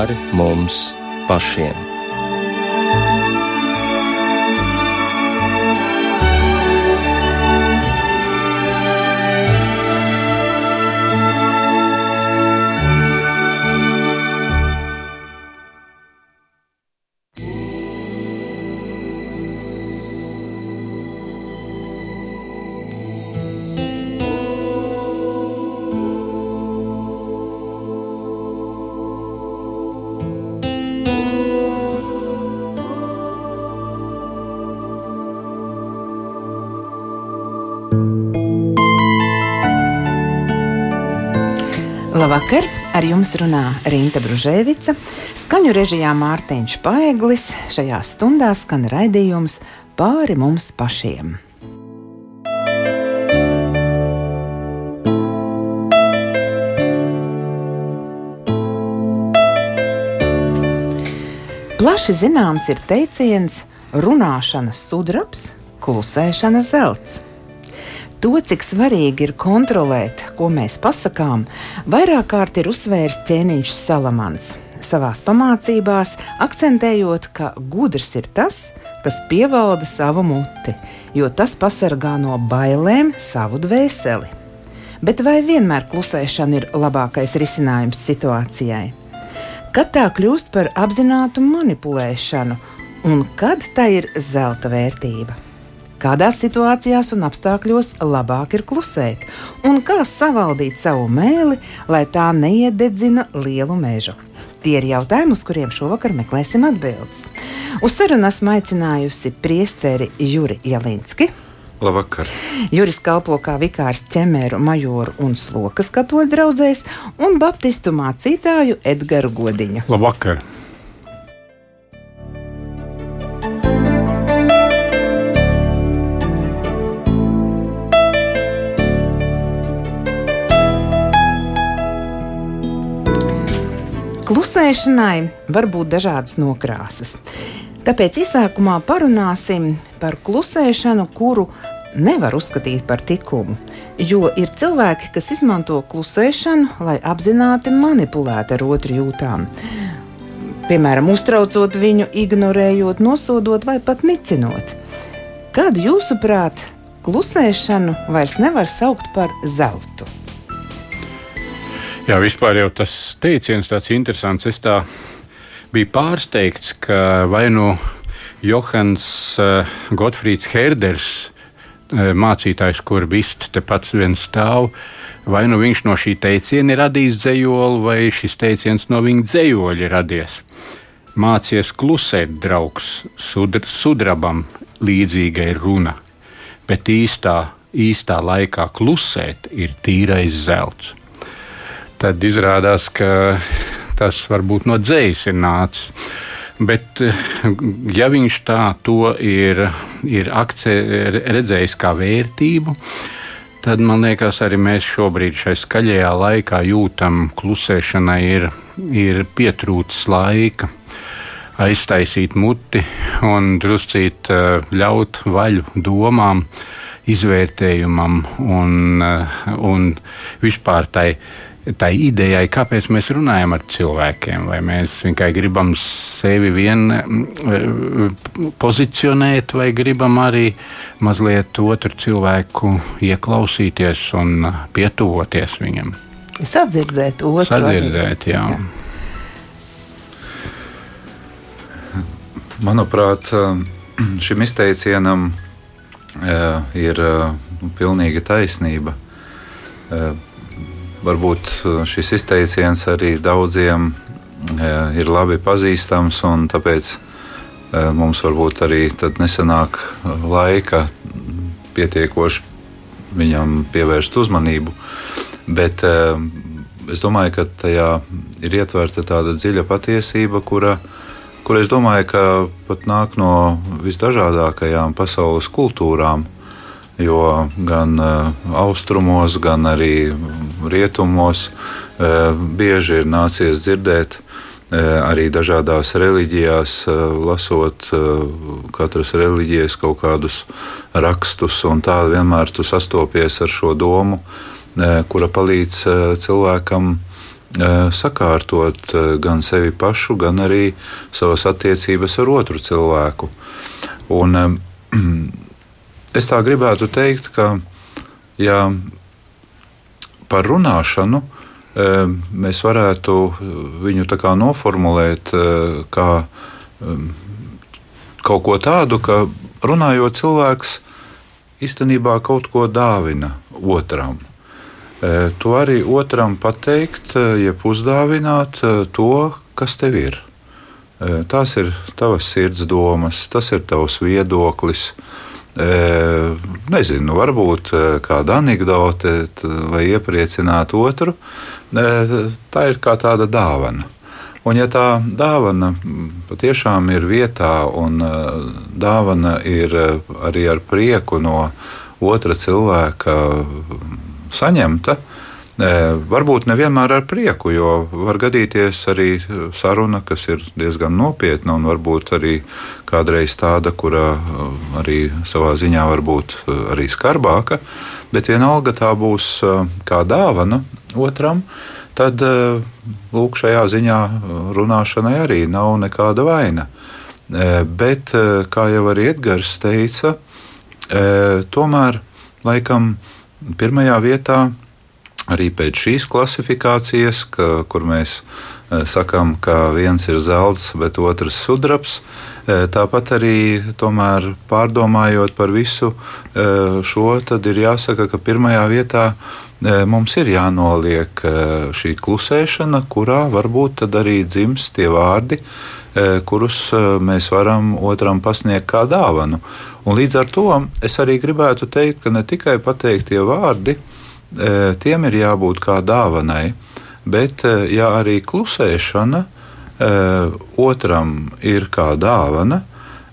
pāri mums pašiem. Ar jums runā Rīta Brunēvica, skaņu režijā Mārtiņš Paeglis. Šajā stundā skan raidījums pāri mums pašiem. Plaši zināms ir teiciens runāšanas sudrabs, klusēšanas zelts. To, cik svarīgi ir kontrolēt, ko mēs pasakām, vairāk kārt ir uzsvērs ķēniņš Salamans. Savās pamācībās akcentējot, ka gudrs ir tas, kas pievalda savu muti, jo tas pasargā no bailēm savu dvēseli. Bet vai vienmēr klusēšana ir labākais risinājums situācijai? Kad tā kļūst par apzinātu manipulēšanu, un kad tā ir zelta vērtība? Kādās situācijās un apstākļos labāk ir klusēt, un kā savaldīt savu mēli, lai tā neiededzina lielu mežu. Tie ir jautājumi, uz kuriem šovakar meklēsim atbildes. Uz sarunu esmu aicinājusi priesteri Juri Jalinski. Labvakar. Juris kalpo kā vikārs ķemēru, majoru un slokas katoļu draugzēs un baptistu mācītāju Edgars Godiņu. Labvakar! Klusēšanai var būt dažādas nokrāsas. Tāpēc izsākumā parunāsim par klusēšanu, kuru nevar uzskatīt par likumu. Jo ir cilvēki, kas izmanto klusēšanu, lai apzināti manipulētu ar otru jūtām. Piemēram, uztraucot viņu, ignorējot, nosodot vai pat nicinot. Kādu jūsuprāt, klusēšanu vairs nevar saukt par zeltu? Jā, vispār jau tas teiciens tāds interesants. Es tā biju pārsteigts, ka vai nu Johans uh, Gotfrīds Herders, uh, mācītājs, kur vist te pats viens stāv, vai nu viņš no šī teiciena ir radījis dzējoli, vai šis teiciens no viņa dzējoļa ir radies. Mācies klusēt, draugs, sudr, sudrabam līdzīga ir runa, bet īstā, īstā laikā klusēt ir tīrais zelts tad izrādās, ka tas varbūt no dzējas ir nācis. Bet, ja viņš tā to ir, ir akce, redzējis kā vērtību, tad man liekas, arī mēs šobrīd šai skaļajā laikā jūtam, ka klusēšanai ir, ir pietrūcis laika. Aiztaisīt muti un druscīt eh, ļaut vaļu domām, izvērtējumam un, eh, un vispār tai tai idejai, kāpēc mēs runājam ar cilvēkiem. Vai mēs vienkārši gribam sevi vien mm, pozicionēt, vai gribam arī mazliet otru cilvēku ieklausīties un pietuvoties viņam. Sadzirdēt otru. Sadzirdēt, jā. jā. Manuprāt, šim izteicienam eh, ir eh, pilnīga taisnība eh, varbūt uh, šis izteiciens arī daudziem uh, ir labi pazīstams, un tāpēc uh, mums varbūt arī nesanāk laika pietiekoši viņam pievērst uzmanību. Bet es domāju, ka tajā ir ietverta tāda dziļa patiesība, kura, kura es domāju, ka pat nāk no visdažādākajām pasaules kultūrām jo gan austrumos, gan arī rietumos uh, bieži ir nācies dzirdēt. Uh, arī dažādās reliģijās, lasot katras reliģijas kaut kādus rakstus, un tā vienmēr tu sastopies ar šo domu, kura palīdz cilvēkam sakārtot gan sevi pašu, gan arī savas attiecības ar otru cilvēku. Un, es tā gribētu teikt, ka ja par runāšanu mēs varētu viņu noformulēt kā kaut ko tādu, ka runājot cilvēks īstenībā kaut ko dāvina otram. E, to arī otram pateikt, e, jeb uzdāvināt e, to, kas tev ir. Tās ir tavas sirds domas, tas ir tavs viedoklis. Nezinu, varbūt kāda anekdote vai iepriecināt otru. Tā ir kā tāda dāvana. Un, ja tā dāvana patiešām ir vietā, un dāvana ir arī ar prieku no otra cilvēka saņemta, varbūt nevienmēr ar prieku, jo var gadīties arī saruna, kas ir diezgan nopietna, un varbūt arī kādreiz tāda, kura arī savā ziņā var būt arī skarbāka, bet vienalga tā būs kā dāvana otram tad lūk, šajā ziņā runāšanai arī nav nekāda vaina. Bet, kā jau arī Edgars teica, tomēr laikam pirmajā vietā arī pēc šīs klasifikācijas, ka, kur mēs sakām, ka viens ir zelts, bet otrs sudrabs. Tāpat arī tomēr pārdomājot par visu šo, tad ir jāsaka, ka pirmajā vietā mums ir jānoliek šī klusēšana, kurā varbūt arī dzims tie vārdi, kurus mēs varam otram pasniegt kā dāvanu. Un līdz ar to es arī gribētu teikt, ka ne tikai pateiktie vārdi, tiem ir jābūt kā dāvanai, bet ja arī klusēšana otram ir kā dāvana,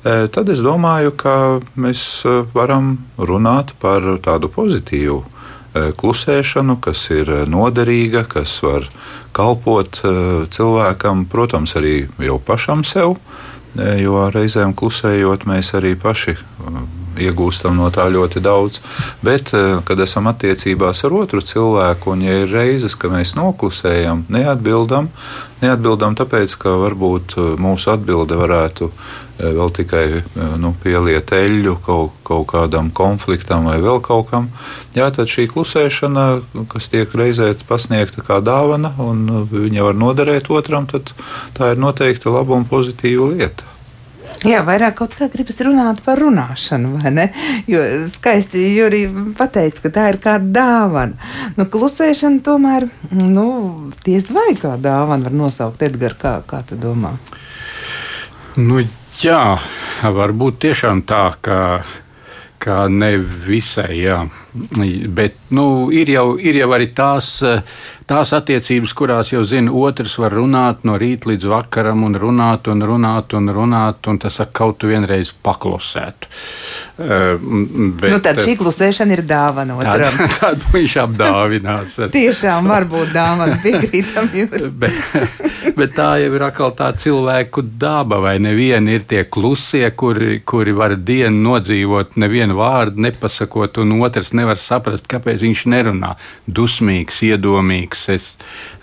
tad es domāju, ka mēs varam runāt par tādu pozitīvu klusēšanu, kas ir noderīga, kas var kalpot cilvēkam, protams, arī jau pašam sev, jo reizēm klusējot, mēs arī paši iegūstam no tā ļoti daudz. Bet, kad esam attiecībās ar otru cilvēku, un ja ir reizes, ka mēs noklusējam, neatbildam, neatbildam tāpēc, ka varbūt mūsu atbilde varētu Eh, vēl tikai eh, nu, pieliet eļļu kaut, kaut kādam konfliktam vai vēl kaut kam. Jā, tad šī klusēšana, kas tiek reizē pasniegta kā dāvana, un eh, viņa var noderēt otram, tad tā ir noteikti laba un pozitīva lieta. Jā, vairāk kaut kā gribas runāt par runāšanu, vai ne? Jo skaisti Juri pateica, ka tā ir kā dāvana. Nu, klusēšana tomēr, nu, diez vai kā dāvana var nosaukt Edgar, kā, kā tu domā? Nu, Jā, varbūt tiešām tā, ka, ka ne visai, jā. Bet nu, ir, jau, ir jau arī tās tās attiecības, kurās jau zina, otrs var runāt no rīta līdz vakaram un runāt un runāt un runāt, un tas kaut vienreiz paklusētu. Uh, bet, nu, tad šī klusēšana ir dāvana otram. Tad, tad viņš apdāvinās. Tiešām var būt dāvana, piekrītam bet, bet tā jau ir atkal tā cilvēku daba, vai nevieni ir tie klusie, kuri, kuri var dienu nodzīvot nevienu vārdu nepasakot, un otrs nevar saprast, kāpēc viņš nerunā. Dusmīgs, iedomīgs es,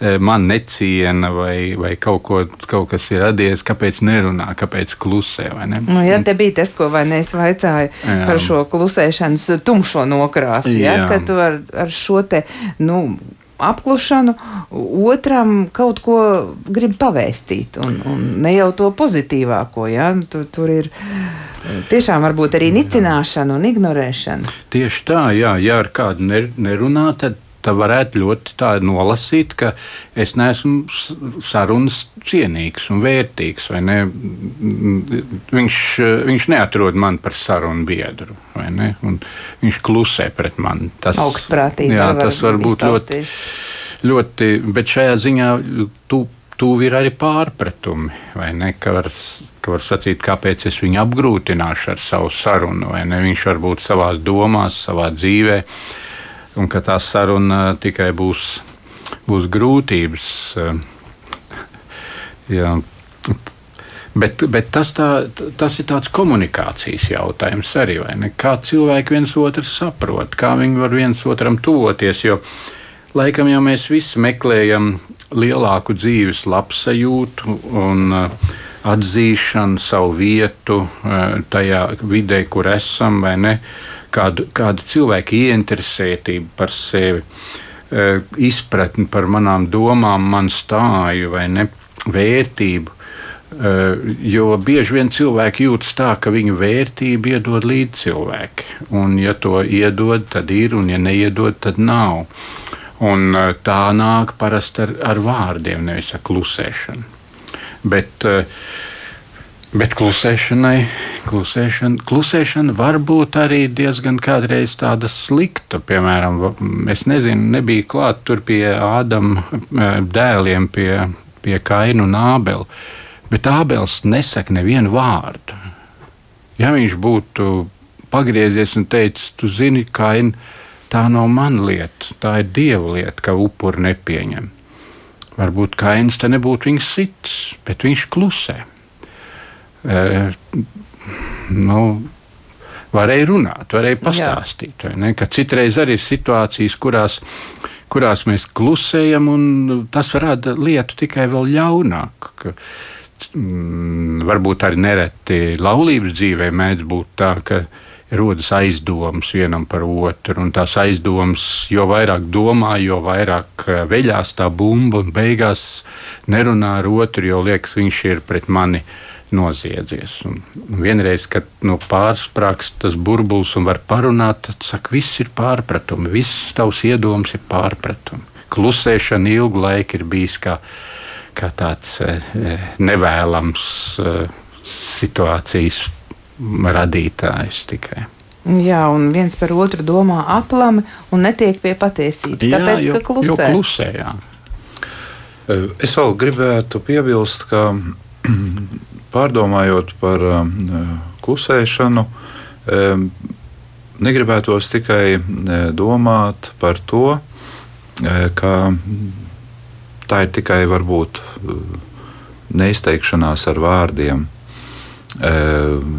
e, man neciena vai, vai kaut, ko, kaut kas ir radies, kāpēc nerunā, kāpēc klusē. Ne? Nu, ja te bija tas, ko vai ne es vaicāju jā. par šo klusēšanas tumšo nokrāsu, ja, ka tu ar, ar šo te, nu, apklušanu, otram kaut ko grib pavēstīt, un, un ne jau to pozitīvāko. Ja? Tur, tur ir tiešām varbūt arī nicināšana un ignorēšana. Tieši tā, jā, ja ar kādu nerunā, tad tad varētu ļoti tā nolasīt, ka es neesmu sarunas cienīgs un vērtīgs. Ne? Viņš, viņš neatrod mani par sarunu biedru, viņš klusē pret mani. Tas, Augstprātīgi, jā, tas var būt ļoti, ļoti, bet šajā ziņā tu, tuvi ir arī pārpratumi, vai ne? Ka var, ka var sacīt, kāpēc es viņu apgrūtināšu ar savu sarunu, vai ne? Viņš var būt savā domās, savā dzīvēm un ka tā saruna tikai būs, būs grūtības. Jā. Bet, bet tas, tā, tas ir tāds komunikācijas jautājums arī. Kā cilvēki viens otru saprot, kā viņi var viens otram tuvoties. Jo laikam jau mēs visi meklējam lielāku dzīves labsajūtu un uh, atzīšanu, savu vietu uh, tajā vidē, kur esam? Kādu, kādu cilvēku ieinteresētību par sevi, uh, izpratni par manām domām, man stāju vai ne, vērtību. Jo bieži vien cilvēki jūtas tā, ka viņu vērtību iedod līdz cilvēki. Un, ja to iedod, tad ir, un ja neiedod, tad nav. Un eh, tā nāk parasti ar, ar vārdiem, nevis ar klusēšanu. Bet, eh, bet klusēšanai, klusēšana, klusēšana var būt arī diezgan kādreiz tāda slikta. Piemēram, es nezinu, nebija klāt tur pie Ādama eh, dēliem, pie, pie Kaina un Ābela. Bet Ābels nesaka nevienu vārdu. Ja viņš būtu pagriezies un teicis, tu zini, Kaina tā nav mana lieta, tā ir dieva lieta, ka upuri nepieņem. Varbūt Kains te nebūtu viņas sits, bet viņš klusē. E, nu, varēja runāt, varēja pastāstīt. Ne, citreiz arī ir situācijas, kurās, kurās mēs klusējam, un tas rada lietu tikai vēl ļaunāk. Ka, mm, varbūt arī nereti laulības dzīvē mēdz būt tā, ka rodas aizdomas vienam par otru. Un tās aizdomas, jo vairāk domā, jo vairāk eh, veļās tā bumba un beigās nerunā ar otru, jo liekas, viņš ir pret mani noziedzies. Un vienreiz, kad no pārsprāgs tas burbulis un var parunāt, tad saka, viss ir pārpratumi, viss tavs iedoms ir pārpratumi. Klusēšana ilgu laiku ir bijis kā, kā tāds e, nevēlams e, situācijas radītājs tikai. Jā, un viens par otru domā aplami un netiek pie patiesības. Jā, tāpēc, jo, ka klusē. klusē jā. Es vēl gribētu piebilst, ka pārdomājot par klusēšanu, negribētos tikai domāt par to, ka tā ir tikai varbūt neizteikšanās ar vārdiem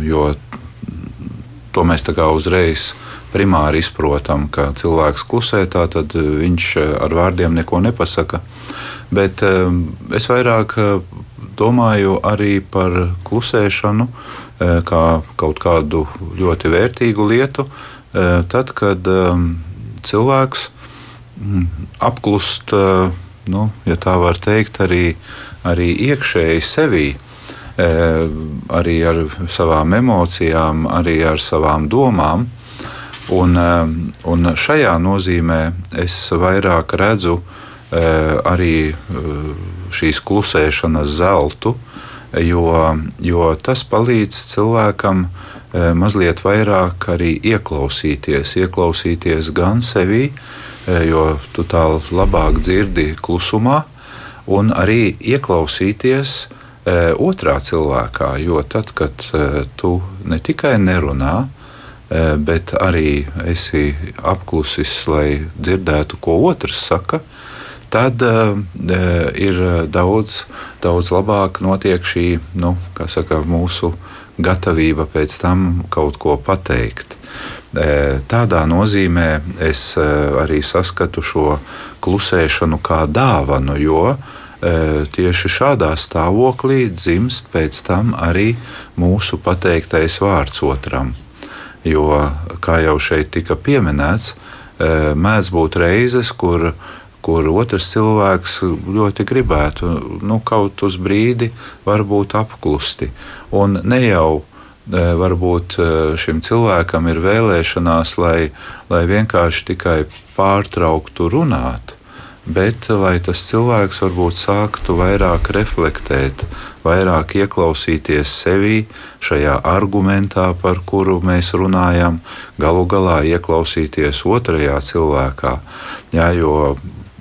jo to mēs uzreiz primāri izprotam, ka cilvēks klusē, tad viņš ar vārdiem neko nepasaka. Bet es vairāk domāju arī par klusēšanu kā kaut kādu ļoti vērtīgu lietu, tad, kad cilvēks apklust, nu, ja tā var teikt, arī, arī iekšēji sevī arī ar savām emocijām, arī ar savām domām. Un, un šajā nozīmē es vairāk redzu arī šīs klusēšanas zeltu, jo, jo tas palīdz cilvēkam mazliet vairāk arī ieklausīties, ieklausīties gan sevī, jo tu tā labāk dzirdi klusumā, un arī ieklausīties otrā cilvēkā. Jo tad, kad tu ne tikai nerunā, bet arī esi apklusis, lai dzirdētu, ko otrs saka, tad ir daudz, daudz labāk notiek šī nu, saka, mūsu gatavība pēc tam kaut ko pateikt. Tādā nozīmē es arī saskatu šo klusēšanu kā dāvanu, jo uh, tieši šādā stāvoklī dzimst pēc tam arī mūsu pateiktais vārds otram. Jo, kā jau šeit tika pieminēts, mēdz būt reizes, kur, kur otrs cilvēks ļoti gribētu nu, kaut uz brīdi, varbūt apklusti. Un ne jau varbūt šim cilvēkam ir vēlēšanās, lai, lai vienkārši tikai pārtrauktu runāt, bet lai tas cilvēks varbūt sāktu vairāk reflektēt, vairāk ieklausīties sevī, šajā argumentā, par kuru mēs runājam, galu galā ieklausīties otrajā cilvēkā. Jā, jo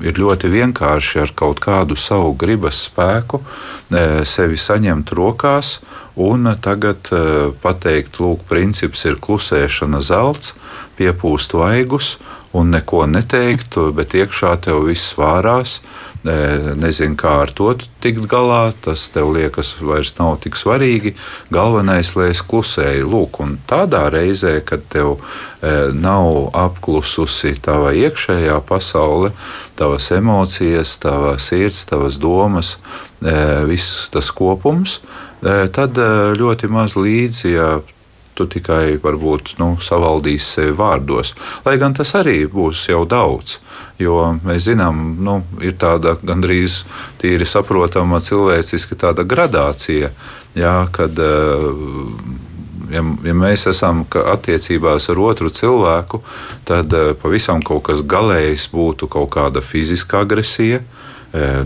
ir ļoti vienkārši ar kaut kādu savu gribas spēku e, sevi saņemt rokās un tagad e, pateikt, lūk, princips ir klusēšana zelts, piepūst vaigus un neko neteikt, bet iekšā tev viss vārās. Nezinu, kā ar to tikt galā. Tas tev liekas, vairs nav tik svarīgi. Galvenais, lai es klusēju. Lūk, un tādā reizē, kad tev nav apklususi tava iekšējā pasaule, tavas emocijas, tavas sirds, tavas domas, viss tas kopums, tad ļoti maz līdzi, ja tu tikai varbūt nu, savaldīsi sevi vārdos. Lai gan tas arī būs jau daudz. Jo mēs zinām, nu, ir tāda gandrīz tīri saprotama cilvēciska gradācija, jā, kad ja, ja mēs esam attiecībās ar otru cilvēku, tad pavisam kaut kas galējs būtu kaut kāda fiziska agresija.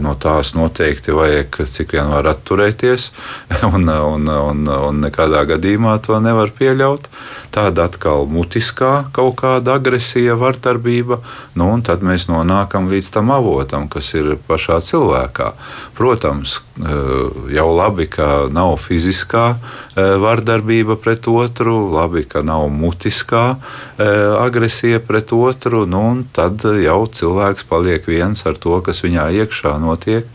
No tās noteikti vajag cik vien var atturēties, un, un, un, un nekādā gadījumā to nevar pieļaut. Tāda atkal mutiskā kaut kāda agresija, vardarbība, nu, un tad mēs nonākam līdz tam avotam, kas ir pašā cilvēkā. Protams, jau labi, ka nav fiziskā vardarbība pret otru, labi, ka nav mutiskā agresija pret otru, nu, un tad jau cilvēks paliek viens ar to, kas viņā iekšā iekšā notiek.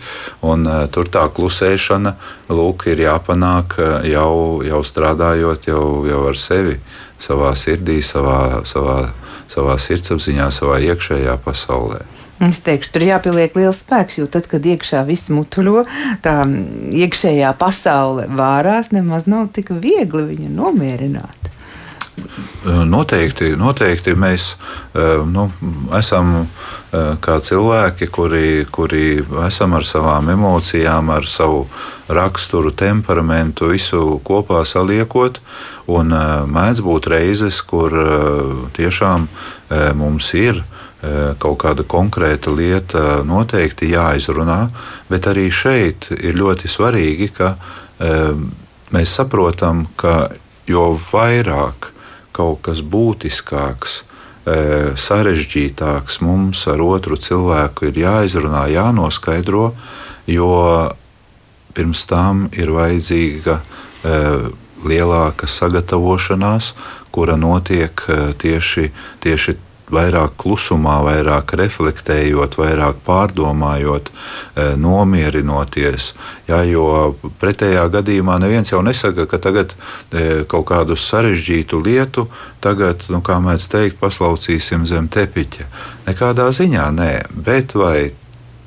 Un, uh, tur tā klusēšana lūk, ir jāpanāk jau, jau strādājot jau, jau ar sevi, savā sirdī, savā, savā, savā sirdsapziņā, savā iekšējā pasaulē. Es teikšu, tur jāpieliek liels spēks, jo tad, kad iekšā viss mutuļo, tā iekšējā pasaule vārās, nemaz nav tik viegli viņu nomierināt. Noteikti, noteikti mēs nu, esam kā cilvēki, kuri, kuri esam ar savām emocijām, ar savu raksturu, temperamentu, visu kopā saliekot. Un mēdz būt reizes, kur tiešām mums ir kaut kāda konkrēta lieta noteikti jāizrunā, bet arī šeit ir ļoti svarīgi, ka mēs saprotam, ka jo vairāk kaut kas būtiskāks, e, sarežģītāks mums ar otru cilvēku ir jāizrunā, jānoskaidro, jo pirms tam ir vajadzīga e, lielāka sagatavošanās, kura notiek e, tieši, tieši vairāk klusumā, vairāk reflektējot, vairāk pārdomājot, eh, nomierinoties. Ja, jo pretējā gadījumā neviens jau nesaka, ka tagad eh, kaut kādu sarežģītu lietu, tagad, nu, kā mēs teikt, paslaucīsim zem tepiņa. Nekādā ziņā nē, bet vai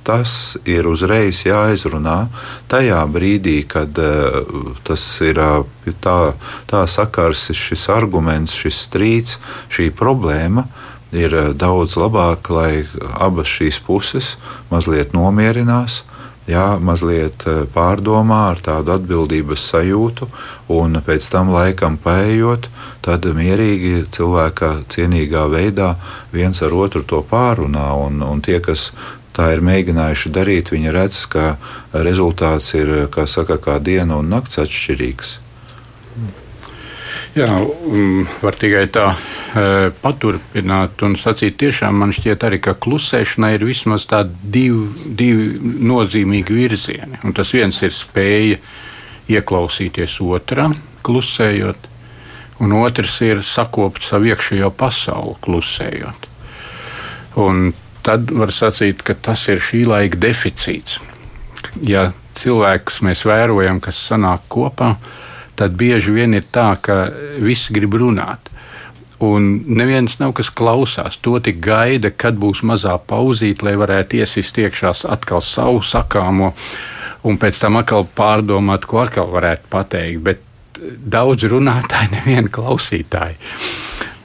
tas ir uzreiz jāizrunā tajā brīdī, kad uh, tas ir uh, tā, tā sakars, šis arguments, šis strīds, šī problēma ir eh, daudz labāk, lai abas šīs puses mazliet nomierinās. Jā, mazliet eh, pārdomā ar tādu atbildības sajūtu, un pēc tam laikam paiet, tad mierīgi cilvēka cienīgā veidā viens ar otru to pārunā. Un, un tie, kas tā ir mēģinājuši darīt, viņi redz, ka rezultāts ir kā, saka, kā diena un nakts atšķirīgs. Jā, var tikai tā e, paturpināt un sacīt, tiešām man šķiet arī, ka klusēšanai ir vismaz tādi divi, divi nozīmīgi virzieni. Un tas viens ir spēja ieklausīties otrā, klusējot, un otrs ir sakopt savu iekšējo pasauli, klusējot. Un tad var sacīt, ka tas ir šī laika deficīts. Ja cilvēkus mēs vērojam, kas sanāk kopā, tad tad bieži vien ir tā, ka visi grib runāt. Un neviens nav kas klausās. To tik gaida, kad būs mazā pauzīte, lai varētu iesist iekšā atkal savu sakāmo, un pēc tam atkal pārdomāt, ko atkal varētu pateikt. Bet daudz runātāju, neviena klausītāja.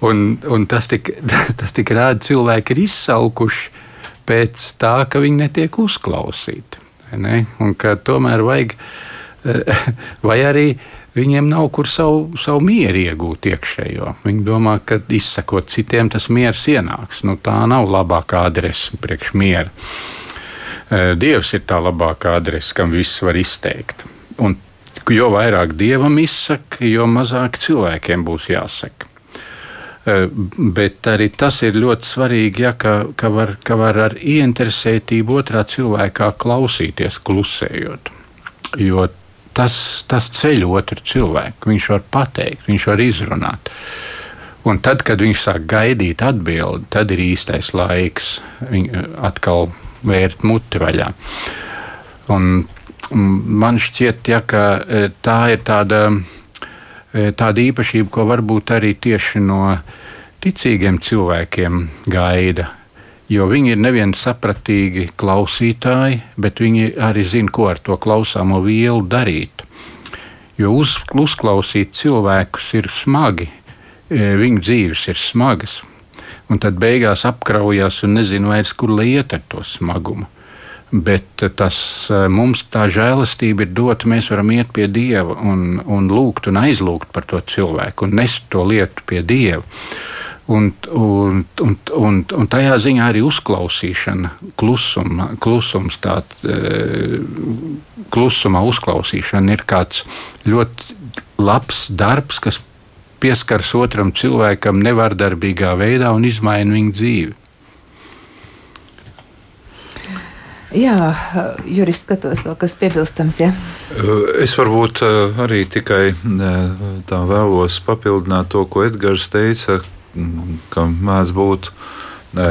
Un, un tas tik, tas tik rāda, ka cilvēki ir izsalkuši pēc tā, ka viņi netiek uzklausīti. Ne? Un ka tomēr vajag, vai arī viņiem nav kur savu, savu mieru iegūt iekšējo. Viņi domā, ka izsakot citiem, tas miers ienāks. Nu, tā nav labākā adrese priekš miera. E, Dievs ir tā labākā adrese, kam viss var izteikt. Un jo vairāk dievam izsaka, jo mazāk cilvēkiem būs jāsaka. E, bet arī tas ir ļoti svarīgi, ja, ka, ka, var, ka var ar ieinteresētību otrā cilvēkā klausīties, klusējot. Jo tas, tas ceļ otru cilvēku. Viņš var pateikt, viņš var izrunāt. Un tad, kad viņš sāk gaidīt atbildi, tad ir īstais laiks viņu atkal vērt muti vaļā. Un man šķiet, ja, ka tā ir tāda, tāda īpašība, ko varbūt arī tieši no ticīgiem cilvēkiem gaida jo viņi ir nevien sapratīgi klausītāji, bet viņi arī zina, ko ar to klausāmo vielu darīt. Jo uz, uzklausīt cilvēkus ir smagi, e, viņu dzīves ir smagas, un tad beigās apkraujas un nezinu vairs, kur liet ar to smagumu. Bet tas e, mums tā žēlastība ir dota. Mēs varam iet pie Dieva un, un lūgt un aizlūgt par to cilvēku un nest to lietu pie Dieva. Un, un, un, un, un tajā ziņā arī uzklausīšana, klusuma, klusums, tā, e, klusumā uzklausīšana ir kāds ļoti labs darbs, kas pieskaras otram cilvēkam nevardarbīgā veidā un izmaina viņa dzīvi. Jā, jurists skatos, vēl kas piebilstams. Ja? Es varbūt e, arī tikai e, tā vēlos papildināt to, ko Edgars teica, ka mēdz būt e,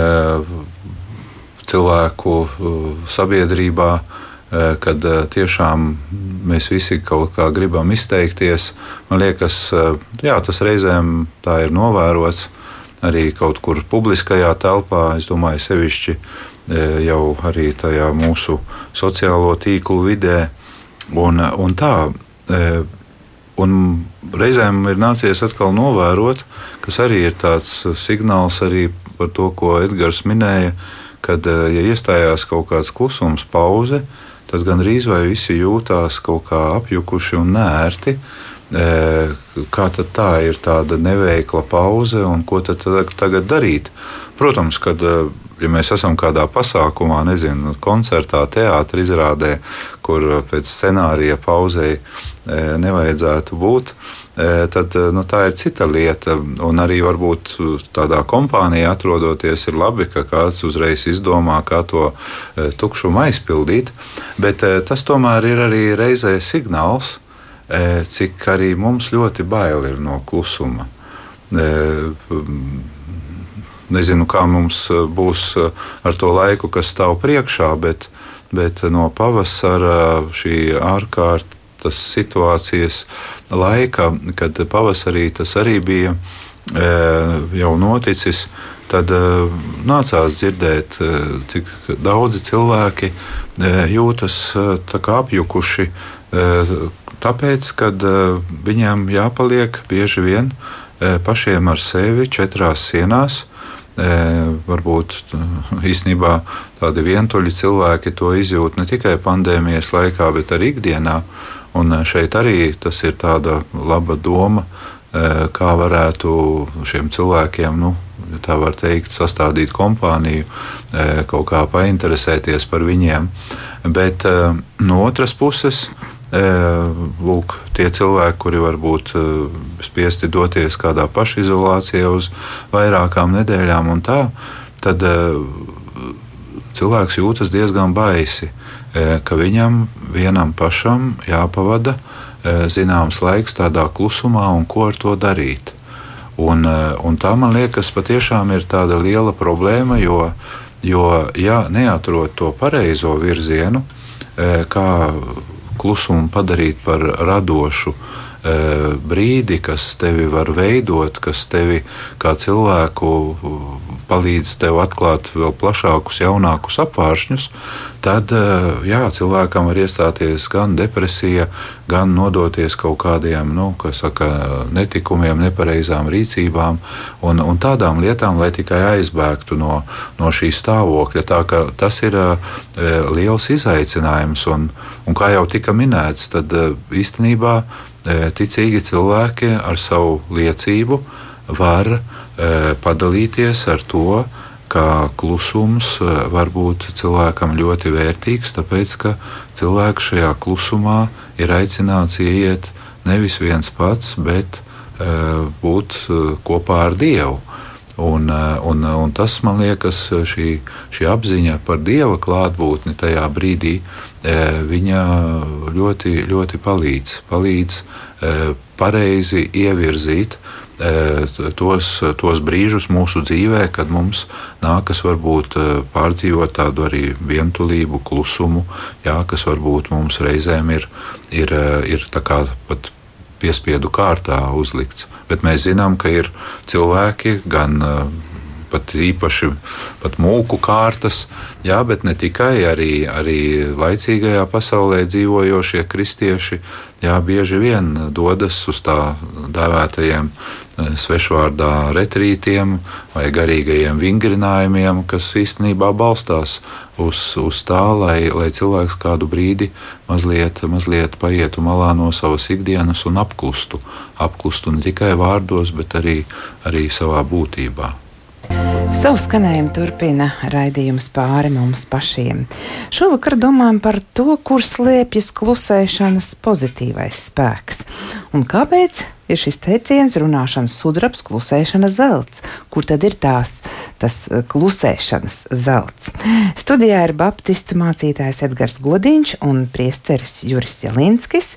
cilvēku e, sabiedrībā, e, kad tiešām mēs visi kaut kā gribam izteikties. Man liekas, jā, tas reizēm tā ir novērots arī kaut kur publiskajā telpā. Es domāju, sevišķi jau arī tajā mūsu sociālo tīklu vidē. Un, un tā, un reizēm ir nācies atkal novērot, kas arī ir tāds signāls arī par to, ko Edgars minēja, kad eh, ja iestājās kaut kāds klusums, pauze, tad gandrīz vai visi jūtās kaut kā apjukuši un nērti. Eh, kā tad tā ir tāda neveikla pauze un ko tad tagad darīt? Protams, kad eh, ja mēs esam kādā pasākumā, nezinu, koncertā, teātrī izrādē, kur pēc scenārija pauzei nevajadzētu būt, tad nu, tā ir cita lieta. Un arī varbūt tādā kompānijā atrodoties, ir labi, ka kāds uzreiz izdomā, kā to tukšumu aizpildīt. Bet tas tomēr ir arī reizē signāls, cik arī mums ļoti bail ir no klusuma. Nezinu, kā mums būs ar to laiku, kas stāv priekšā, bet, bet no pavasara šī ārkārtas tas situācijas laika, kad pavasarī tas arī bija e, jau noticis, tad e, nācās dzirdēt, e, cik daudzi cilvēki jūtas apjukuši. Tāpēc, kad viņiem jāpaliek bieži vien pašiem ar sevi četrās sienās, varbūt īstenībā tādi vientuļi cilvēki to izjūt ne tikai pandēmijas laikā, bet arī ikdienā. Un eh, šeit arī tas ir tāda laba doma, eh, kā varētu šiem cilvēkiem, nu, tā var teikt, sastādīt kompāniju, eh, kaut kā painteresēties par viņiem. Bet no otras puses, lūk, tie cilvēki, kuri varbūt spiesti doties kādā pašizolācijā uz vairākām nedēļām, un tā, tad cilvēks jūtas diezgan baisi. Ka viņam vienam pašam jāpavada zināms laiks tādā klusumā un ko ar to darīt. Un, un tā man liekas, patiešām ir tāda liela problēma, jo, jo ja neatrod to pareizo virzienu, kā klusumu padarīt par radošu brīdi, kas tevi var veidot, kas tevi kā cilvēku palīdz tev atklāt vēl plašākus, jaunākus apvāršņus, tad eh, jā, cilvēkam var iestāties gan depresija, gan nodoties kaut kādiem nu, saka, netikumiem, nepareizām rīcībām un, un tādām lietām, lai tikai aizbēgtu no, no šī stāvokļa. Tas ir uh, liels izaicinājums, un, un kā jau tika minēts, tad uh, īstenībā ticīgi cilvēki ar savu liecību var padalīties ar to, ka klusums var būt cilvēkam ļoti vērtīgs, tāpēc ka cilvēks šajā klusumā ir aicināts ieiet nevis viens pats, bet būt kopā ar Dievu. Un, un, un tas man liekas, šī, šī apziņa par dieva klātbūtni tajā brīdī, ļoti, ļoti palīdz, palīdz pareizi ievirzīt tos, tos brīžus mūsu dzīvē, kad mums nākas varbūt pārdzīvot tādu arī vientulību, klusumu, jā, kas varbūt mums reizēm ir, ir, ir pat piespiedu kārtā uzlikts. Bet mēs zinām, ka ir cilvēki gan pat īpaši pat mūku kārtas, jā, bet ne tikai arī, arī laicīgajā pasaulē dzīvojošie kristieši. Jā, bieži vien dodas uz tā dēvētajiem eh, svešvārdā retrītiem vai garīgajiem vingrinājumiem, kas īstenībā balstās uz, uz tā, lai, lai cilvēks kādu brīdi mazliet, mazliet paietu malā no savas ikdienas un apklustu. Apklustu ne tikai vārdos, bet arī, arī savā būtībā. Savu skanējumu turpina raidījums pāri mums pašiem. Šovakar domājam par to, kur slēpjas klusēšanas pozitīvais spēks un kāpēc ir šis teiciens runāšanas sudrabs, klusēšanas zelts. Kur tad ir tās, tas eh, klusēšanas zelts? Studijā ir baptistu mācītājs Edgars Godiņš un priesteris Juris Jelinskis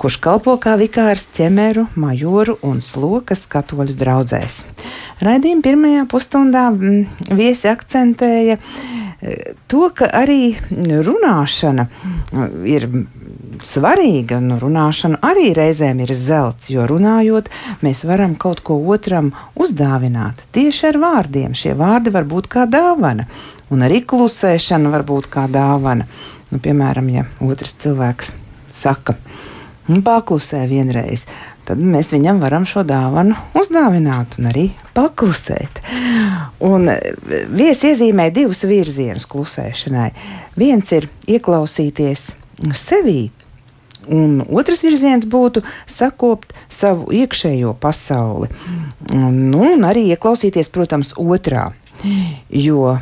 kurš kalpo kā vikārs ķemeru, majoru un slokas katoļu draugzēs. Raidījuma pirmajā pusstundā mm, viesi akcentēja e, to, ka arī runāšana mm, ir svarīga, un runāšana arī reizēm ir zelts, jo runājot, mēs varam kaut ko otram uzdāvināt tieši ar vārdiem. Šie vārdi var būt kā dāvana, un arī klusēšana var būt kā dāvana. Nu, piemēram, ja otrs cilvēks saka, un paklusē vienreiz, tad mēs viņam varam šo dāvanu uzdāvināt un arī paklusēt. Un e, viesi iezīmē divus virzienus klusēšanai. Viens ir ieklausīties sevī. Un otrs virziens būtu sakopt savu iekšējo pasauli. Nu, un arī ieklausīties, protams, otrā. Jo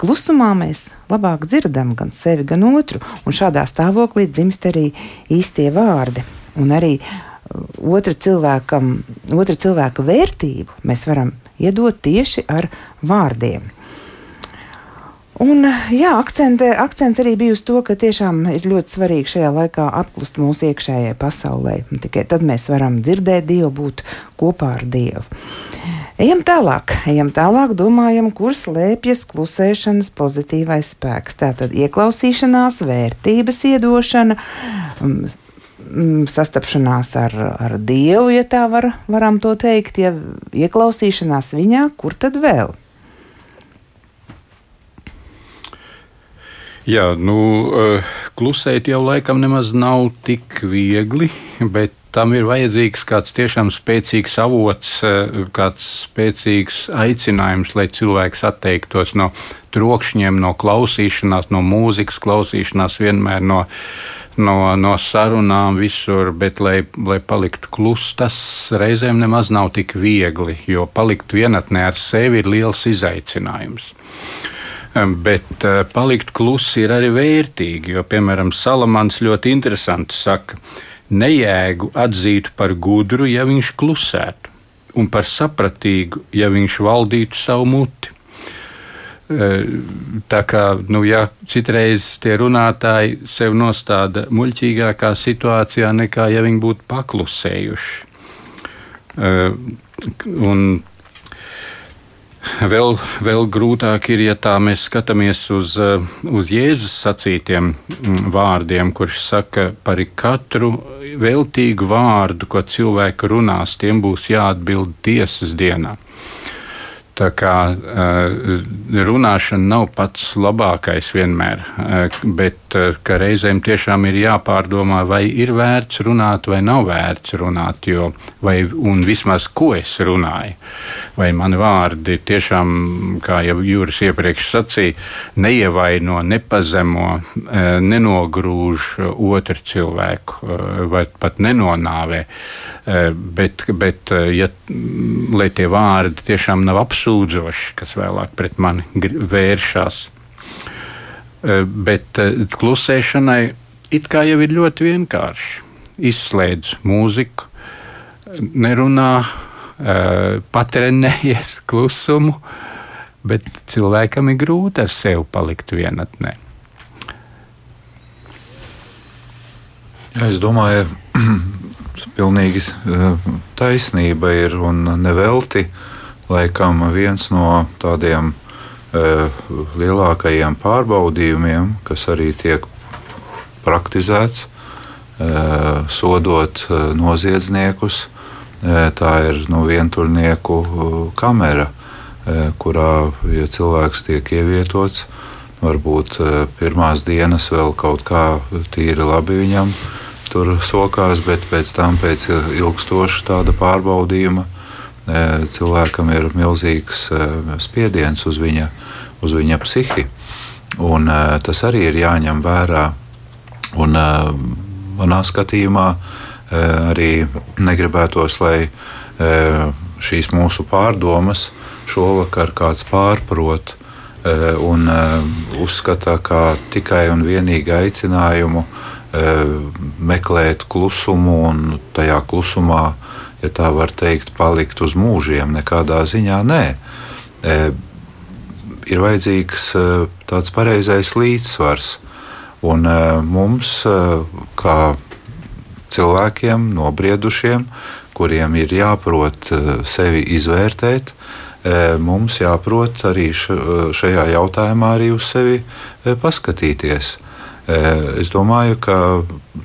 klusumā mēs labāk dzirdam gan sevi, gan otru, un šādā stāvoklī dzimst arī īstie vārdi. Un arī uh, otra, cilvēkam, otra cilvēka vērtību mēs varam iedot tieši ar vārdiem. Un, jā, akcente, akcents arī bija uz to, ka tiešām ir ļoti svarīgi šajā laikā apklust mūsu iekšējai pasaulē. Tikai tad mēs varam dzirdēt Dievu, būt kopā ar Dievu. Ejam tālāk, ejam tālāk, domājam, kur slēpjas klusēšanas pozitīvais spēks. Tātad ieklausīšanās, vērtības iedošana, mm, mm, sastapšanās ar, ar Dievu, ja tā var, varam to teikt, ja ieklausīšanās viņā, kur tad vēl? Jā, nu, eh, klusēt jau laikam nemaz nav tik viegli, bet tam ir vajadzīgs kāds tiešām spēcīgs avots, eh, kāds spēcīgs aicinājums, lai cilvēks atteiktos no trokšņiem, no klausīšanās, no mūzikas klausīšanās, vienmēr no, no, no sarunām visur, bet lai, lai paliktu kluss, tas reizēm nemaz nav tik viegli, jo palikt vienatnē ar sevi ir liels izaicinājums. Bet eh, palikt klusi ir arī vērtīgi, jo, piemēram, Salamans ļoti interesanti saka, nejēgu atzītu par gudru, ja viņš klusētu, un par sapratīgu, ja viņš valdītu savu muti. Eh, tā kā nu, ja citreiz tie runātāji sev nostāda muļķīgākā situācijā nekā ja viņi būtu paklusējuši. Eh, un Vēl, vēl grūtāk ir, ja tā mēs skatāmies uz, eh, uz Jēzus sacītiem mm, vārdiem, kurš saka, par katru veltīgu vārdu, ko cilvēki runās, tiem būs jāatbild tiesas dienā. Tā kā uh, runāšana nav pats labākais vienmēr, uh, bet uh, reizēm tiešām ir jāpārdomā, vai ir vērts runāt vai nav vērts runāt, jo, vai, un vismaz ko es runāju. Vai mani vārdi tiešām, kā jau Jūras iepriekš sacīja, neievaino, nepazemo, nenogrūž otru cilvēku vai pat nenonāvē. Bet, bet ja, lai tie vārdi tiešām nav apsūdzami, sūdzoši, kas vēlāk pret mani vēršas. Eh, bet eh, klusēšanai it kā jau ir ļoti vienkārši. Izslēdz mūziku, nerunā, eh, patrenējies klusumu, bet cilvēkam ir grūti ar sevi palikt vienatnē. Es domāju, pilnīgi taisnība ir un nevelti. Laikam viens no tādiem lielākajiem pārbaudījumiem, kas arī tiek praktizēts, sodot noziedzniekus, tā ir no vientuļnieku kamera, kurā, ja cilvēks tiek ievietots, varbūt pirmās dienas vēl kaut kā tīri labi viņam tur sokās, bet pēc tam, pēc ilgstoša tāda pārbaudījuma, cilvēkam ir milzīgs spiediens uz viņa, uz viņa psihi. Un, tas arī ir jāņem vērā. Un, manā skatījumā arī negribētos, lai šīs mūsu pārdomas šovakar kāds pārprot un uzskata kā tikai un vienīgi aicinājumu meklēt klusumu un tajā klusumā, ja tā var teikt, palikt uz mūžiem. Nekādā ziņā nē. Ir vajadzīgs tāds pareizais līdzsvars. Un mums, kā cilvēkiem, nobriedušiem, kuriem ir jāprot sevi izvērtēt, mums jāprot arī šajā jautājumā arī uz sevi paskatīties. Es domāju, ka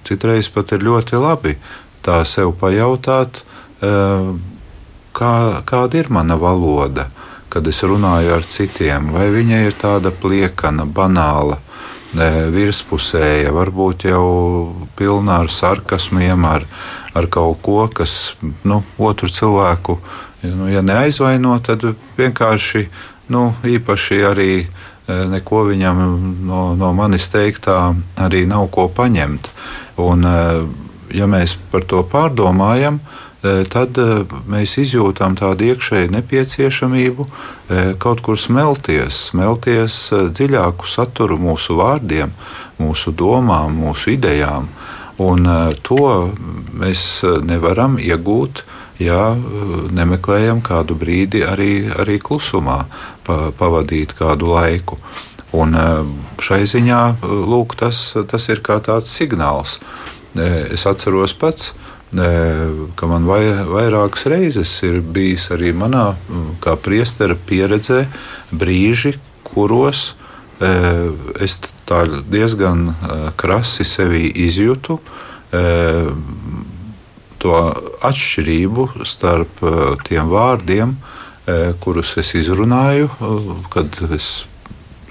citreiz pat ir ļoti labi tā sev pajautāt, kā, kāda ir mana valoda, kad es runāju ar citiem, vai viņa ir tāda pliekana, banāla, virspusēja, varbūt jau pilna ar sarkasmiem, ar, ar kaut ko, kas nu, otru cilvēku, nu, ja neaizvaino, tad vienkārši nu, īpaši arī Eh, neko viņam no, no manis teiktā arī nav ko paņemt. Un, eh, ja mēs par to pārdomājam, eh, tad mēs izjūtam tādu iekšēju nepieciešamību kaut kur smelties, smelties dziļāku saturu mūsu vārdiem, mūsu domām, mūsu idejām. Un to mēs nevaram iegūt ja nemeklējam kādu brīdi arī, arī klusumā, pa, pavadīt kādu laiku. Un šai ziņā lūk, tas, tas ir kā tāds signāls. Es atceros pats, ka man vai, vairākas reizes ir bijis arī manā, kā priestera pieredzē, brīži, kuros es diezgan krasi sevi izjūtu to atšķirību starp tiem vārdiem, kurus es izrunāju, kad es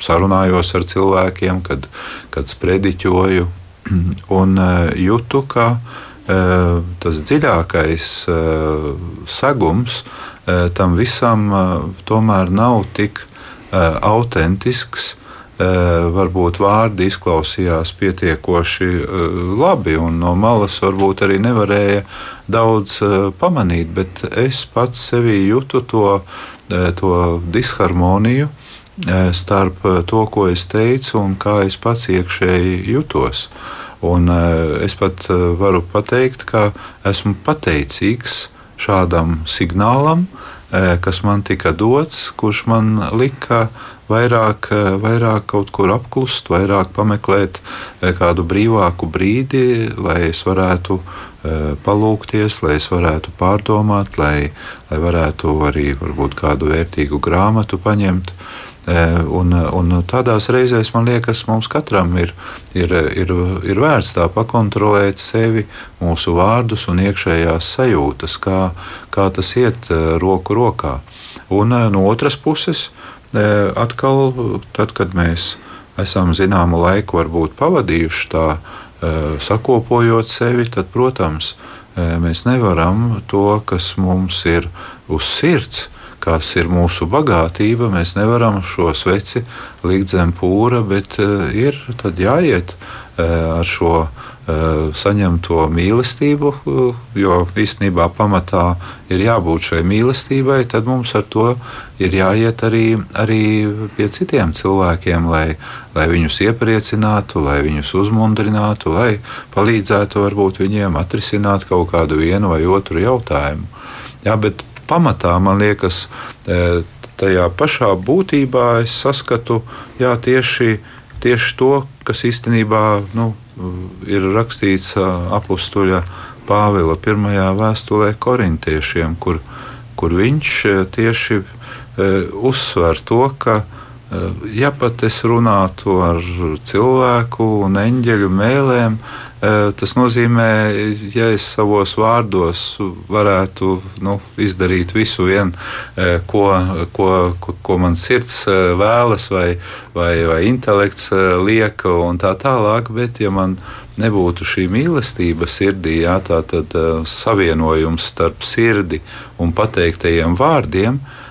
sarunājos ar cilvēkiem, kad, kad sprediķoju un jūtu, ka tas dziļākais segums tam visam tomēr nav tik autentisks Eh, varbūt vārdi izklausījās pietiekoši eh, labi, un no malas varbūt arī nevarēja daudz eh, pamanīt, bet es pats sevī jūtu to, to disharmoniju starp to, ko es teicu, un kā es pats iekšēji jutos. Un es pat varu pateikt, ka esmu pateicīgs šādam signālam, kas man tika dots, kurš man lika vairāk, vairāk kaut kur apklust, vairāk pameklēt kādu brīvāku brīdi, lai es varētu palūkties, lai es varētu pārdomāt, lai, lai varētu arī kādu vērtīgu grāmatu paņemt. Un, un tādās reizēs man liekas, mums katram ir, ir, ir, ir vērts tā pakontrolēt sevi, mūsu vārdus un iekšējās sajūtas, kā, kā tas iet roku rokā. Un no otras puses, atkal, tad, kad mēs esam zināmu laiku varbūt pavadījuši tā, sakopojot sevi, tad, protams, mēs nevaram to, kas mums ir uz sirds, kas ir mūsu bagātība, mēs nevaram šo sveci likt zem pūra, bet ir jāiet ar šo Eh, saņemto mīlestību, eh, jo īstenībā pamatā ir jābūt šai mīlestībai, tad mums ar to ir jāiet arī, arī pie citiem cilvēkiem, lai, lai viņus iepriecinātu, lai viņus uzmundrinātu, lai palīdzētu varbūt viņiem atrisināt kaut kādu vienu vai otru jautājumu. Jā, bet pamatā man liekas, eh, tajā pašā būtībā es saskatu jā, tieši, tieši to, kas īstenībā nu, ir rakstīts apakstuļa Pāvila pirmajā vēstulē korintiešiem, kur, kur viņš tieši uzsver to, ka ja pat es runātu ar cilvēku un eņģeļu mēlēm, Tas nozīmē, ja es savos vārdos varētu nu, izdarīt visu, vien, ko, ko, ko, ko man sirds vēlas, vai, vai, vai intelekts liek, un tā tālāk, bet ja man nebūtu šī mīlestība sirdī, jā, tā tad savienojums starp sirdi un pateiktajiem vārdiem, tad,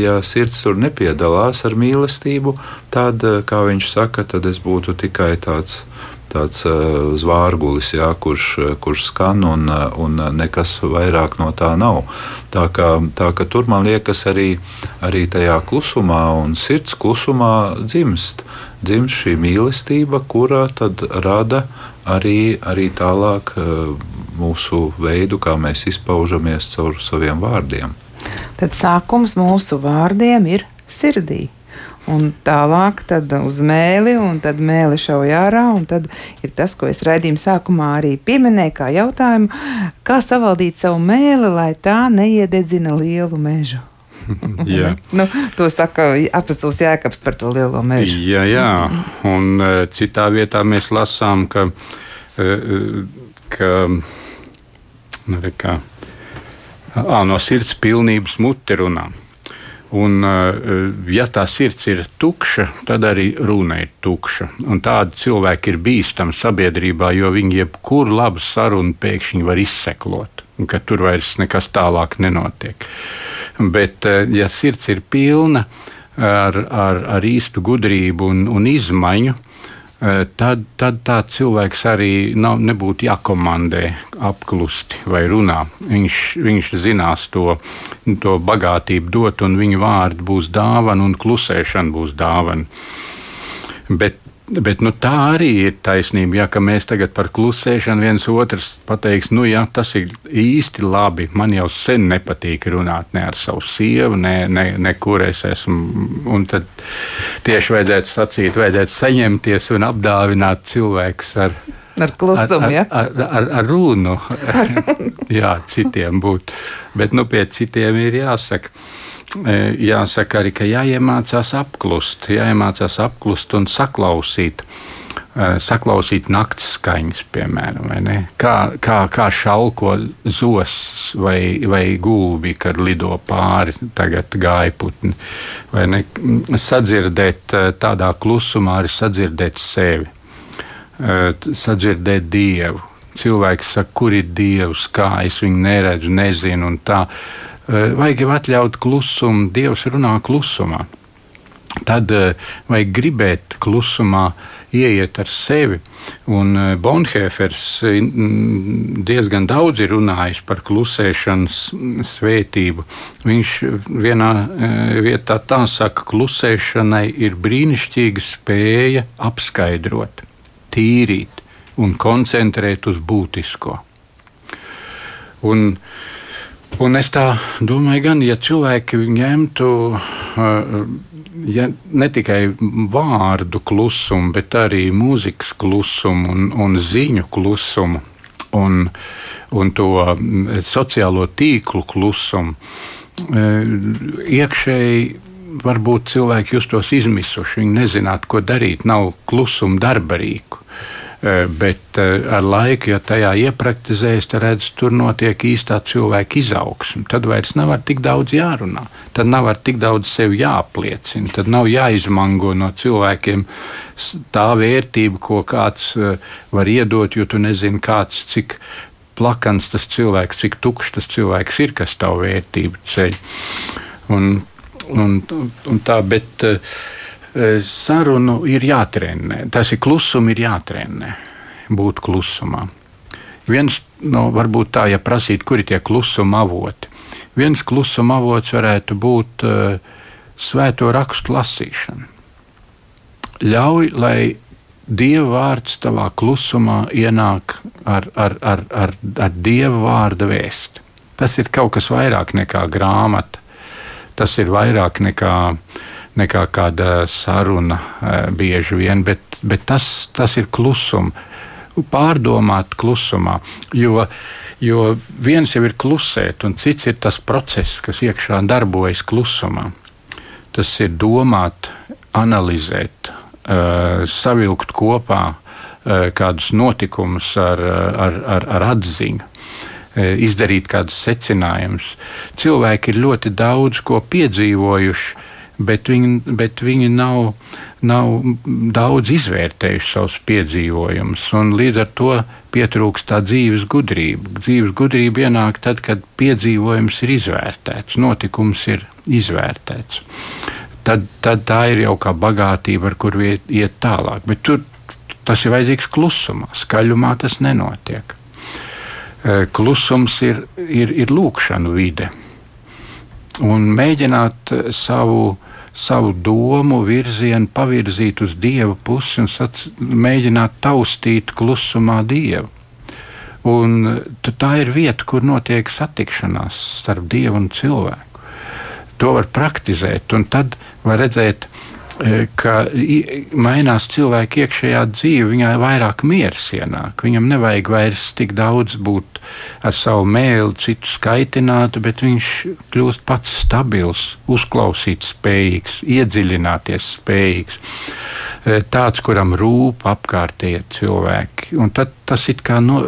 ja sirds tur nepiedalās ar mīlestību, tad, kā viņš saka, tad es būtu tikai tāds tāds uh, zvārgulis, jā, kurš, kurš skan un, un nekas vairāk no tā nav. Tā kā, tā kā tur man liekas arī, arī tajā klusumā un sirds klusumā dzimst, dzimst šī mīlestība, kura tad rada arī, arī tālāk uh, mūsu veidu, kā mēs izpaužamies caur saviem vārdiem. Tad sākums mūsu vārdiem ir sirdī un tālāk uz mēli, un tad mēli šauj ārā. Tad ir tas, ko es raidījuma sākumā arī pieminēju, kā jautājumu, kā savaldīt savu mēli, lai tā neiededzina lielu mežu. nu, to saka apelsīns Jēkabs par to lielo mežu. Jā, jā. un uh, citā vietā mēs lasām, ka, uh, ka, nu, kā, à, no sirds pilnības muti runā. Un, ja tā sirds ir tukša, tad arī runa ir tukša. Un tādi cilvēki ir bīstami sabiedrībā, jo viņi jebkuru labu sarunu pēkšņi var izseklot, ka tur vairs nekas tālāk nenotiek. Bet, ja sirds ir pilna ar, ar, ar īstu gudrību un, un izmaiņu, tad, tad tāds cilvēks arī nav, nebūtu jākomandē apklusti vai runā. Viņš, viņš zinās to, to bagātību dot, un viņa vārdi būs dāvana, un klusēšana būs dāvana. Bet Bet nu, tā arī ir taisnība. Ja, mēs tagad par klusēšanu viens otrs pateiks, nu, jā, tas ir īsti labi. Man jau sen nepatīk runāt ne ar savu sievu, ne, ne, ne kur es esmu. Un tad tieši vajadzētu sacīt, vajadzētu saņemties un apdāvināt cilvēkus ar. Ar klusumu, ar, ja? ar, ar, ar, ar runu. jā, citiem būtu. Bet nu, pie citiem ir jāsaka jāsaka arī, ka jāiemācās apklust, jāiemācās apklust un saklausīt. E, saklausīt naktas skaņas, piemēram, kā, kā, kā šalko zosis vai, vai gulbi, kad lido pāri gaiputni. Sadzirdēt e, tādā klusumā, arī sadzirdēt sevi, sadzirdēt dievu. Cilvēks saka, kur ir dievs, kā es viņu neredzu, nezinu. Un tā Eh, vajag jau atļaut klusumu, Dievs runā klusumā. Tad uh, vajag gribēt klusumā ieiet ar sevi. Un uh, Bonhēfers diezgan daudz ir runājis par klusēšanas svētību. Viņš vienā vietā tā saka, ka klusēšanai ir brīnišķīga spēja apskaidrot, tīrīt un koncentrēt uz būtisko. Un, uh, Un es tā domāju, gan ja cilvēki ņemtu ja ne tikai vārdu klusumu, bet arī mūzikas klusumu un, un ziņu klusumu un, un to sociālo tīklu klusumu, iekšēji varbūt cilvēki justos izmisuši, viņi nezinātu, ko darīt, nav klusuma darbarīku. Bet ar laiku, ja tajā iepraktizējas, tad redz, tur notiek īstā cilvēka izaugsme. Tad vairs nav tik daudz jārunā, tad nav tik daudz sevi jāapliecina, tad nav jāizmango no cilvēkiem tā vērtība, ko kāds var iedot, jo tu nezini, kāds cik plakans tas cilvēks, cik tukšs tas cilvēks ir, kas tavu vērtību ceļ. Un, un, un tā, bet, uh, sarunu ir jātrenē. Tas ir klusums, ir jātrenē. Būt klusumā. Viens no nu, varbūt tā, ja prasīt, kur ir tie klusuma avoti. Viens klusuma avots varētu būt uh, svēto rakstu lasīšana. Ļauj, lai Dieva vārds tavā klusumā ienāk ar, ar, ar, ar, ar Dieva vārda vēstu. Tas ir kaut kas vairāk nekā grāmata. Tas ir vairāk nekā uh, nekā kāda saruna bieži vien, bet, bet tas, tas ir klusums. pārdomāt klusumā. Jo, jo viens jau ir klusēt, un cits ir tas process, kas iekšā darbojas klusumā. Tas ir domāt, analizēt, uh, savilkt kopā uh, kādus notikumus ar, ar, ar, ar atziņu izdarīt kādus secinājumus. Cilvēki ir ļoti daudz ko piedzīvojuši, bet viņi, bet viņi nav, nav daudz izvērtējuši savus piedzīvojumus. Līdz ar to pietrūkst tā dzīves gudrība. Dzīves gudrība ienāk tad, kad piedzīvojums ir izvērtēts, notikums ir izvērtēts. Tad, tad tā ir jau kā bagātība, ar kuru iet, iet tālāk. Bet tur tas ir vajadzīgs klusumā, skaļumā tas nenotiek. Klusums ir, ir, ir lūkšanu vide. Un mēģināt savu savu domu virzienu pavirzīt uz dieva pusi un sac, mēģināt taustīt klusumā dievu. Un tā ir vieta, kur notiek satikšanās starp dievu un cilvēku. To var praktizēt, un tad var redzēt, E, ka mainās cilvēka iekšējā dzīve, viņai vairāk miers ienāk. Viņam nevajag vairs tik daudz būt ar savu mēlu, citu skaitinātu, bet viņš kļūst pats stabils, uzklausīt spējīgs, iedziļināties spējīgs. E, tāds, kuram rūp apkārtējie cilvēki. Un tad tas it kā no,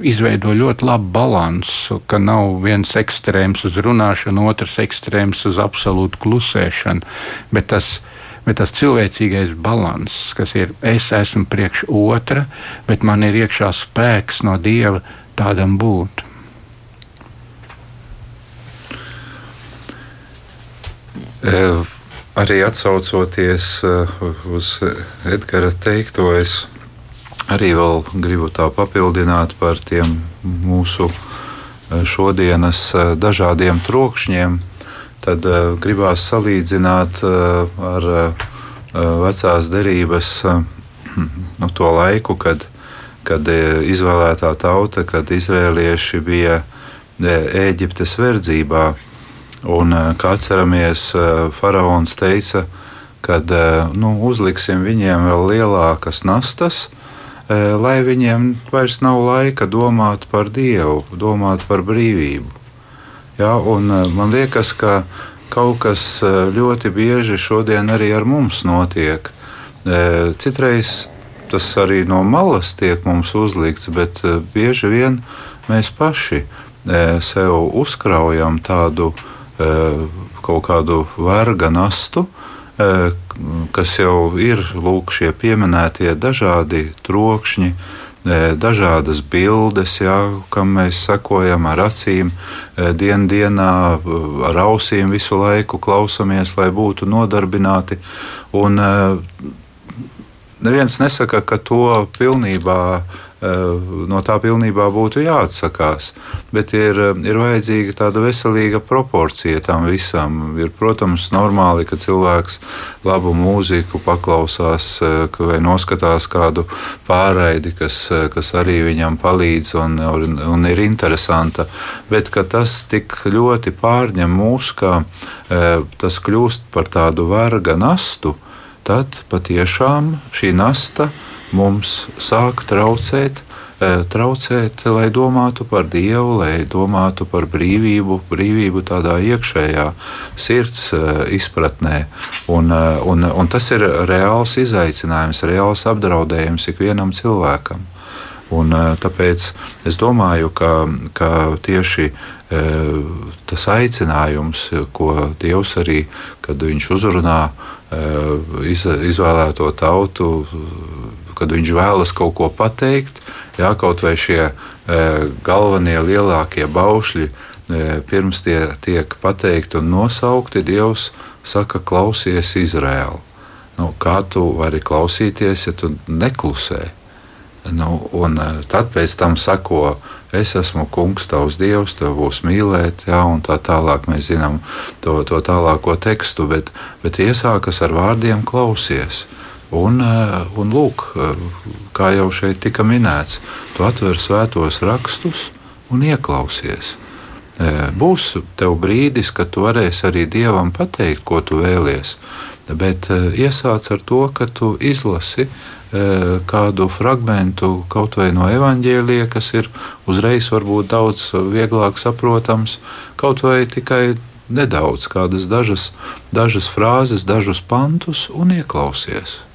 izveido ļoti labu balansu, ka nav viens ekstrēms uz runāšanu, otrs ekstrēms uz absolūtu klusēšanu. Bet tas ir bet tas cilvēcīgais balanss, kas ir es esmu priekš otra, bet man ir iekšā spēks no dieva tādam būt. E, arī atsaucoties e, uz Edgara teikto, es arī vēl gribu tā papildināt par tiem mūsu e, šodienas dažādiem trokšņiem tad uh, gribās salīdzināt uh, ar uh, vecās derības nu, to laiku, kad, kad izvēlētā tauta, kad izrēlieši bija Ēģiptes verdzībā. Un, kā atceramies, faraons teica, ka nu, uzliksim viņiem vēl lielākas nastas, lai viņiem vairs nav laika domāt par Dievu, domāt par brīvību. Ja, un, eh, man liekas, ka kaut kas eh, ļoti bieži šodien arī ar mums notiek. Eh, citreiz tas arī no malas tiek mums uzlikts, bet bieži vien mēs paši sev uzkraujam tādu kaut kādu verga nastu, kas jau ir lūk, šie pieminētie dažādi trokšņi, dažādas bildes, jā, kam mēs sekojam ar acīm, dien dienā, ar ausīm visu laiku klausamies, lai būtu nodarbināti. Un, neviens nesaka, ka to pilnībā Eh, no tā pilnībā būtu jāatsakās. Bet ir, eh, ir vajadzīga tāda veselīga proporcija tam visam. Ir, protams, normāli, ka cilvēks labu mūziku paklausās eh, vai noskatās kādu pārraidi, kas, kas arī viņam palīdz un, un ir interesanta. Bet tas tik ļoti pārņem mūs, ka tas kļūst par tādu verga nastu, tad patiešām šī nasta ir mums sāk traucēt, eh, traucēt, lai domātu par Dievu, lai domātu par brīvību, brīvību tādā iekšējā sirds eh, izpratnē. Un, eh, un, un tas ir reāls izaicinājums, reāls apdraudējums ikvienam cilvēkam. Un, tāpēc es domāju, ka, ka tieši tas aicinājums, ko Dievs arī, kad Viņš uzrunā izvēlēto tautu, kad viņš vēlas kaut ko pateikt, jā, kaut vai šie e, galvenie lielākie baušļi, e, pirms tie tiek pateikti un nosaukti, Dievs saka, klausies Izraēlu. Nu, kā tu vari klausīties, ja tu neklusē? Nu, un e, tad pēc tam sako, es esmu kungs, tavs dievs, tev būs mīlēt, jā, un tā tālāk mēs zinām to, to tālāko tekstu, bet, bet iesākas ar vārdiem klausies. Un, eh, un lūk, eh, kā jau šeit tika minēts, tu atver svētos rakstus un ieklausies. Eh, būs tev brīdis, kad tu varēsi arī dievam pateikt, ko tu vēlies. Bet iesāc ar to, ka tu izlasi kādu fragment, kaut vai no evaņģēlīja, kas ir uzreiz varbūt daudz vieglāk saprotams, kaut vai tikai nedaudz, kādas dažas, dažas frāzes, dažus pantus un ieklausies.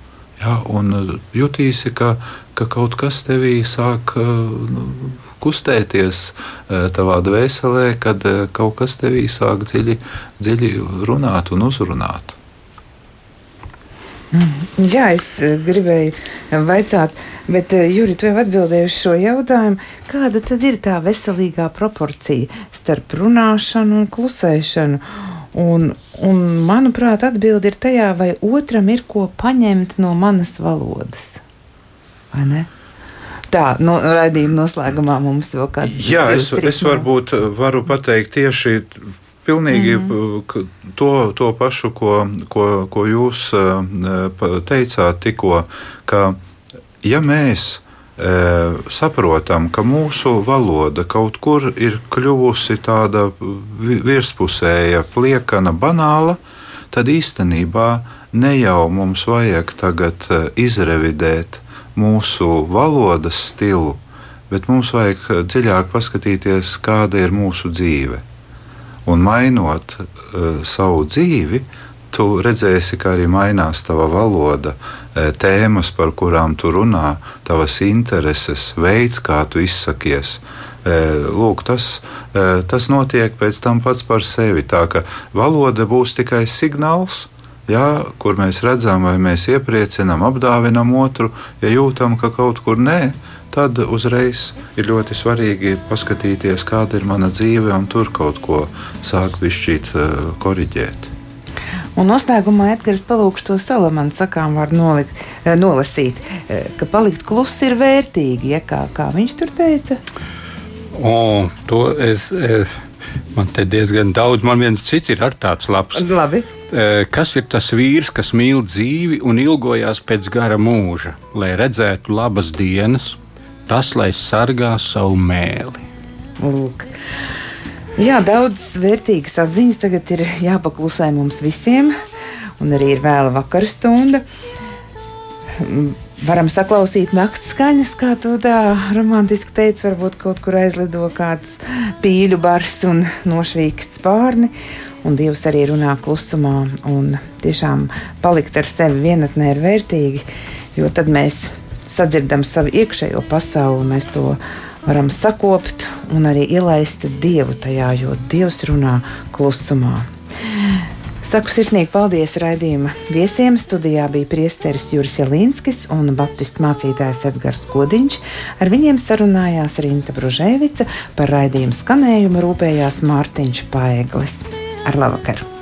Ja, un jutīsi, ka, ka kaut kas tevī sāk nu, kustēties tavā dvēselē, kad kaut kas tevī sāk dziļi, dziļi runāt un uzrunāt. Mm. Jā, es eh, gribēju vaicāt, bet eh, Juri, tu jau atbildēji uz šo jautājumu. Kāda tad ir tā veselīgā proporcija starp runāšanu un klusēšanu? Un, un manuprāt, atbilde ir tajā, vai otram ir ko paņemt no manas valodas. Vai ne? Tā, no raidījuma noslēgumā mums vēl kāds. Jā, es, es varbūt varu pateikt tieši Pilnīgi mm. to, to pašu, ko, ko, ko jūs eh, teicāt tikko, ka ja mēs eh, saprotam, ka mūsu valoda kaut kur ir kļuvusi tāda virspusēja, pliekana, banāla, tad īstenībā ne jau mums vajag tagad izrevidēt mūsu valodas stilu, bet mums vajag dziļāk paskatīties, kāda ir mūsu dzīve. Un mainot uh, savu dzīvi, tu redzēsi, ka arī mainās tava valoda, uh, tēmas, par kurām tu runā, tavas intereses, veids, kā tu izsakies. Uh, lūk, tas, tas notiek pēc tam pats par sevi. Tā ka valoda būs tikai signāls, jā, kur mēs redzam, vai mēs iepriecinām, apdāvinam otru, ja jūtam, ka kaut kur nē tad uzreiz ir ļoti svarīgi paskatīties, kāda ir mana dzīve, un tur kaut ko sākt višķīt, koriģēt. Un noslēgumā Edgars palūkšu to salamanu sakām var nolikt, eh, nolasīt, eh, ka palikt klusi ir vērtīgi, ja kā, kā viņš tur teica. O, to es, man te diezgan daudz, man viens cits ir ar tāds labs. Labi. Kas ir tas vīrs, kas mīl dzīvi un ilgojās pēc gara mūža, lai redzētu labas dienas tas, lai sargā savu mēli. Lūk. Jā, daudz vērtīgas atziņas tagad ir jāpaklusē mums visiem, un arī ir vēla vakara stunda. Varam saklausīt naktas skaņas, kā tu tā romantiski teici, varbūt kaut kur aizlido kāds pīļu bars un nošvīksts pārni. Un Dievs arī runā klusumā, un tiešām palikt ar sevi vienatnē ir vērtīgi, jo tad mēs sadzirdam savu iekšējo pasauli, mēs to varam sakopt un arī ielaist dievu tajā, jo dievs runā klusumā. Saku sirsnīgi paldies raidījuma viesiem. Studijā bija priesteris Juris Jelinskis un baptistu mācītājs Edgars Godiņš. Ar viņiem sarunājās Rinta Bružēvica, par raidījumu skanējumu rūpējās Mārtiņš Paeglis. Ar labvakaru!